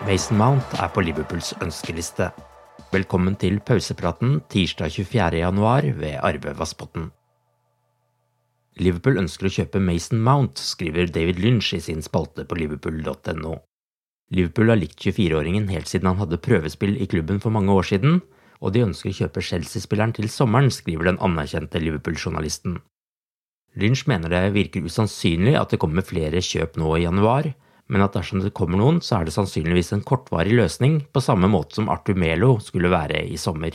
Mason Mount er på Liverpools ønskeliste. Velkommen til pausepraten tirsdag 24. januar ved Arve Vassbotn. Liverpool ønsker å kjøpe Mason Mount, skriver David Lynch i sin spalte på liverpool.no. Liverpool har likt 24-åringen helt siden han hadde prøvespill i klubben for mange år siden, og de ønsker å kjøpe Chelsea-spilleren til sommeren, skriver den anerkjente Liverpool-journalisten. Lynch mener det virker usannsynlig at det kommer flere kjøp nå i januar, men at dersom det kommer noen, så er det sannsynligvis en kortvarig løsning, på samme måte som Arthur Melo skulle være i sommer.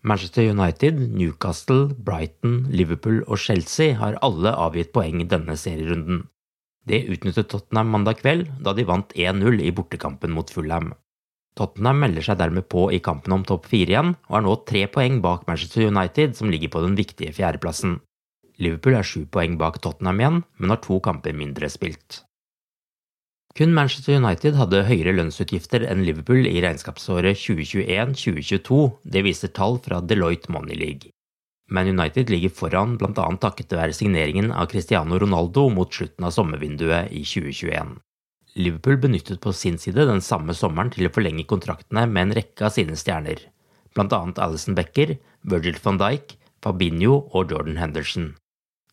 Manchester United, Newcastle, Brighton, Liverpool og Chelsea har alle avgitt poeng denne serierunden. Det utnyttet Tottenham mandag kveld, da de vant 1-0 i bortekampen mot Fulham. Tottenham melder seg dermed på i kampen om topp fire igjen, og er nå tre poeng bak Manchester United, som ligger på den viktige fjerdeplassen. Liverpool er sju poeng bak Tottenham igjen, men har to kamper mindre spilt. Kun Manchester United hadde høyere lønnsutgifter enn Liverpool i regnskapsåret 2021-2022, det viser tall fra Deloitte Money League. Man United ligger foran bl.a. takket være signeringen av Cristiano Ronaldo mot slutten av sommervinduet i 2021. Liverpool benyttet på sin side den samme sommeren til å forlenge kontraktene med en rekke av sine stjerner, bl.a. Alison Becker, Virgil van Dijk, Fabinho og Jordan Henderson.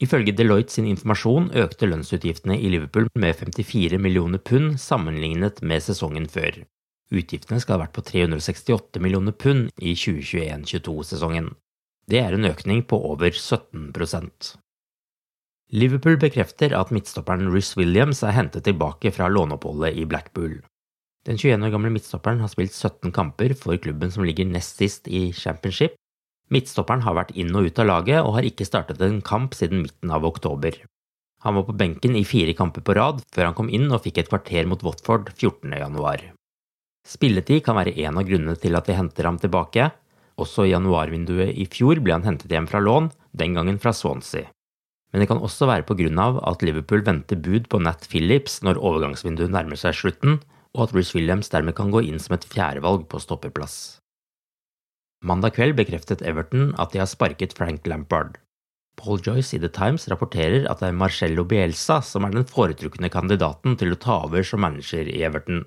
Ifølge Deloitte sin informasjon økte lønnsutgiftene i Liverpool med 54 millioner pund sammenlignet med sesongen før. Utgiftene skal ha vært på 368 millioner pund i 2021-22-sesongen. Det er en økning på over 17% Liverpool bekrefter at midtstopperen Rhys Williams er hentet tilbake fra låneoppholdet i Blackpool. Den 21 år gamle midtstopperen har spilt 17 kamper for klubben som ligger nest sist i championship. Midtstopperen har vært inn og ut av laget og har ikke startet en kamp siden midten av oktober. Han var på benken i fire kamper på rad før han kom inn og fikk et kvarter mot Watford 14. januar. Spilletid kan være en av grunnene til at de henter ham tilbake. Også i januarvinduet i fjor ble han hentet hjem fra lån, den gangen fra Swansea. Men det kan også være på grunn av at Liverpool venter bud på Nat Phillips når overgangsvinduet nærmer seg slutten, og at Bruce Williams dermed kan gå inn som et fjerdevalg på stoppeplass. Mandag kveld bekreftet Everton at de har sparket Frank Lampard. Paul Joyce i The Times rapporterer at det er Marcello Bielsa som er den foretrukne kandidaten til å ta over som manager i Everton.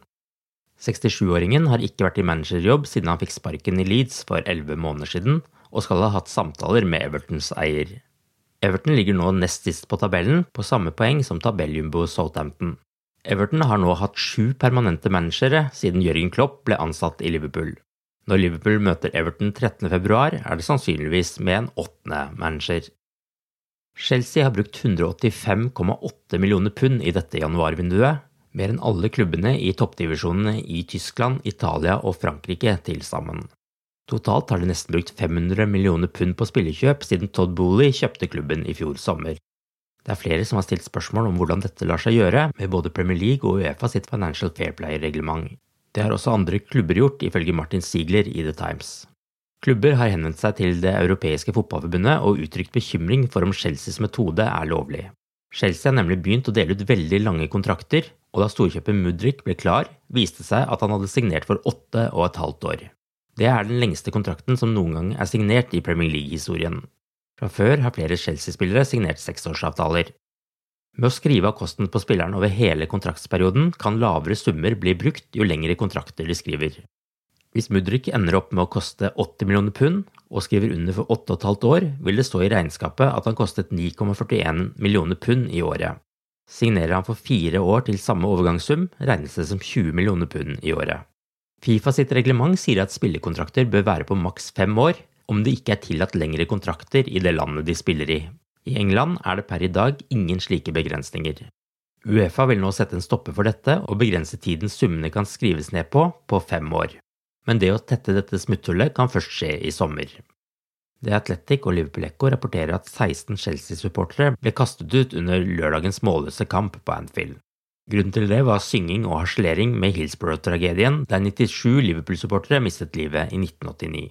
67-åringen har ikke vært i managerjobb siden han fikk sparken i Leeds for 11 måneder siden, og skal ha hatt samtaler med Evertons eier. Everton ligger nå nest sist på tabellen, på samme poeng som tabelljumbo Southampton. Everton har nå hatt sju permanente managere siden Jørgen Klopp ble ansatt i Liverpool. Når Liverpool møter Everton 13.2, er det sannsynligvis med en åttende manager. Chelsea har brukt 185,8 millioner pund i dette januarvinduet, mer enn alle klubbene i toppdivisjonene i Tyskland, Italia og Frankrike til sammen. Totalt har de nesten brukt 500 millioner pund på spillekjøp siden Todd Booley kjøpte klubben i fjor sommer. Det er flere som har stilt spørsmål om hvordan dette lar seg gjøre med både Premier League og Uefa sitt Financial Fair Play-reglement. Det har også andre klubber gjort, ifølge Martin Ziegler i The Times. Klubber har henvendt seg til Det europeiske fotballforbundet og uttrykt bekymring for om Chelseas metode er lovlig. Chelsea har nemlig begynt å dele ut veldig lange kontrakter, og da storkjøper Mudrik ble klar, viste det seg at han hadde signert for åtte og et halvt år. Det er den lengste kontrakten som noen gang er signert i Premier League-historien. Fra før har flere Chelsea-spillere signert seksårsavtaler. Med å skrive av kosten på spilleren over hele kontraktsperioden kan lavere summer bli brukt jo lengre kontrakter de skriver. Hvis Mudrik ender opp med å koste 80 millioner pund og skriver under for 8,5 år, vil det stå i regnskapet at han kostet 9,41 millioner pund i året. Signerer han for fire år til samme overgangssum, regnes det som 20 millioner pund i året. Fifa sitt reglement sier at spillekontrakter bør være på maks fem år, om det ikke er tillatt lengre kontrakter i det landet de spiller i. I England er det per i dag ingen slike begrensninger. Uefa vil nå sette en stopper for dette og begrense tiden summene kan skrives ned på, på fem år. Men det å tette dette smutthullet kan først skje i sommer. The Athletic og Liverpool Echo rapporterer at 16 Chelsea-supportere ble kastet ut under lørdagens målløse kamp på Anfield. Grunnen til det var synging og harselering med Hillsborough-tragedien, der 97 Liverpool-supportere mistet livet i 1989.